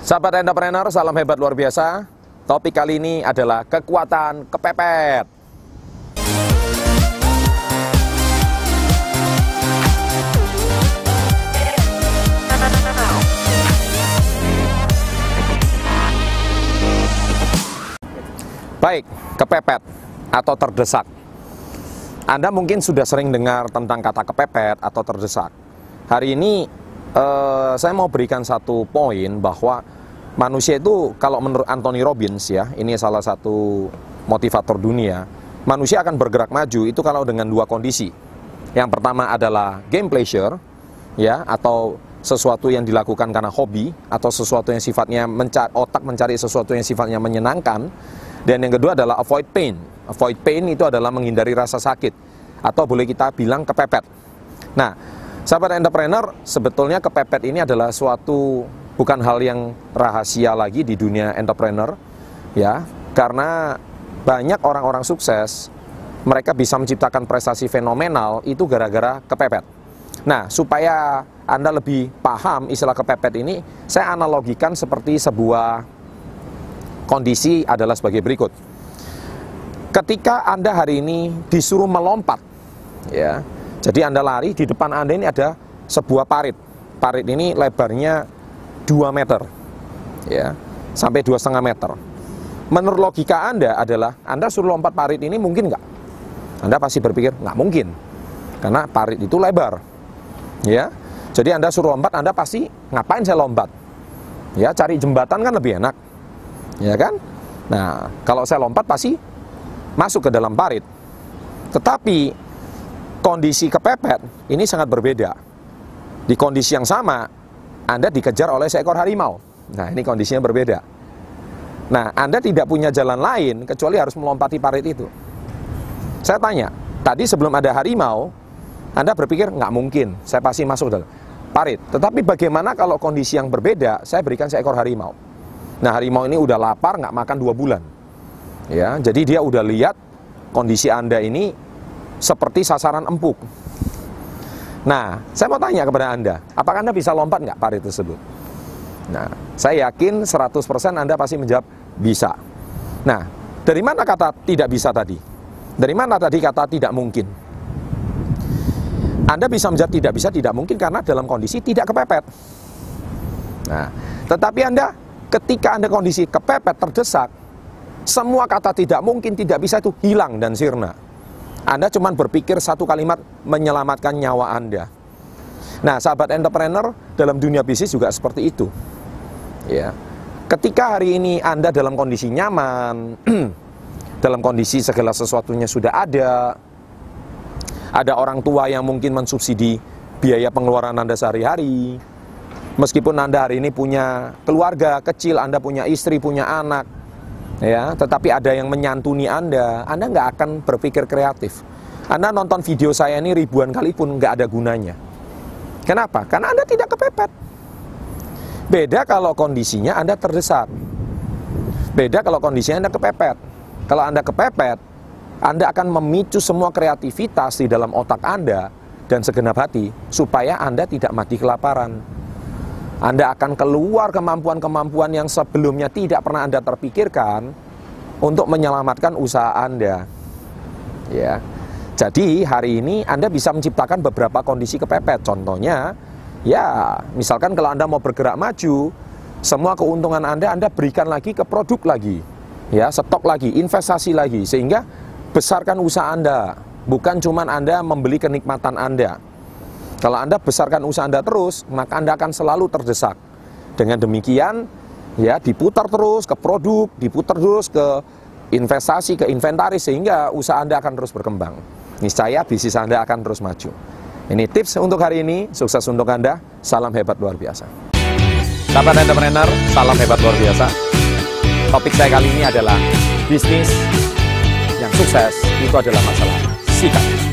Sahabat entrepreneur, salam hebat luar biasa. Topik kali ini adalah kekuatan kepepet. Baik, kepepet atau terdesak. Anda mungkin sudah sering dengar tentang kata kepepet atau terdesak. Hari ini eh, saya mau berikan satu poin bahwa manusia itu kalau menurut Anthony Robbins ya, ini salah satu motivator dunia, manusia akan bergerak maju itu kalau dengan dua kondisi. Yang pertama adalah game pleasure ya atau sesuatu yang dilakukan karena hobi atau sesuatu yang sifatnya mencari, otak mencari sesuatu yang sifatnya menyenangkan dan yang kedua adalah avoid pain. Avoid pain itu adalah menghindari rasa sakit atau boleh kita bilang kepepet. Nah, sahabat entrepreneur, sebetulnya kepepet ini adalah suatu bukan hal yang rahasia lagi di dunia entrepreneur ya, karena banyak orang-orang sukses mereka bisa menciptakan prestasi fenomenal itu gara-gara kepepet. Nah, supaya Anda lebih paham istilah kepepet ini, saya analogikan seperti sebuah kondisi adalah sebagai berikut. Ketika Anda hari ini disuruh melompat, ya, jadi Anda lari, di depan Anda ini ada sebuah parit. Parit ini lebarnya 2 meter, ya, sampai dua setengah meter. Menurut logika Anda adalah, Anda suruh lompat parit ini mungkin nggak? Anda pasti berpikir, nggak mungkin. Karena parit itu lebar, ya. Jadi Anda suruh lompat, Anda pasti ngapain saya lompat? Ya, cari jembatan kan lebih enak ya kan? Nah, kalau saya lompat pasti masuk ke dalam parit. Tetapi kondisi kepepet ini sangat berbeda. Di kondisi yang sama, Anda dikejar oleh seekor harimau. Nah, ini kondisinya berbeda. Nah, Anda tidak punya jalan lain kecuali harus melompati parit itu. Saya tanya, tadi sebelum ada harimau, Anda berpikir nggak mungkin, saya pasti masuk dalam parit. Tetapi bagaimana kalau kondisi yang berbeda, saya berikan seekor harimau. Nah harimau ini udah lapar nggak makan dua bulan. Ya, jadi dia udah lihat kondisi anda ini seperti sasaran empuk. Nah, saya mau tanya kepada anda, apakah anda bisa lompat nggak parit tersebut? Nah, saya yakin 100% anda pasti menjawab bisa. Nah, dari mana kata tidak bisa tadi? Dari mana tadi kata tidak mungkin? Anda bisa menjawab tidak bisa, tidak mungkin karena dalam kondisi tidak kepepet. Nah, tetapi Anda ketika Anda kondisi kepepet, terdesak, semua kata tidak mungkin, tidak bisa itu hilang dan sirna. Anda cuma berpikir satu kalimat menyelamatkan nyawa Anda. Nah, sahabat entrepreneur dalam dunia bisnis juga seperti itu. Ya. Ketika hari ini Anda dalam kondisi nyaman, dalam kondisi segala sesuatunya sudah ada, ada orang tua yang mungkin mensubsidi biaya pengeluaran Anda sehari-hari, Meskipun Anda hari ini punya keluarga kecil, Anda punya istri, punya anak, ya, tetapi ada yang menyantuni Anda, Anda nggak akan berpikir kreatif. Anda nonton video saya ini ribuan kali pun nggak ada gunanya. Kenapa? Karena Anda tidak kepepet. Beda kalau kondisinya Anda terdesak. Beda kalau kondisinya Anda kepepet. Kalau Anda kepepet, Anda akan memicu semua kreativitas di dalam otak Anda dan segenap hati supaya Anda tidak mati kelaparan. Anda akan keluar kemampuan-kemampuan yang sebelumnya tidak pernah Anda terpikirkan untuk menyelamatkan usaha Anda. Ya. Jadi hari ini Anda bisa menciptakan beberapa kondisi kepepet. Contohnya, ya misalkan kalau Anda mau bergerak maju, semua keuntungan Anda Anda berikan lagi ke produk lagi. Ya, stok lagi, investasi lagi sehingga besarkan usaha Anda, bukan cuma Anda membeli kenikmatan Anda. Kalau Anda besarkan usaha Anda terus, maka Anda akan selalu terdesak. Dengan demikian, ya diputar terus ke produk, diputar terus ke investasi, ke inventaris sehingga usaha Anda akan terus berkembang. Niscaya bisnis Anda akan terus maju. Ini tips untuk hari ini, sukses untuk Anda, salam hebat luar biasa. Sahabat entrepreneur, salam hebat luar biasa. Topik saya kali ini adalah bisnis yang sukses itu adalah masalah sikap.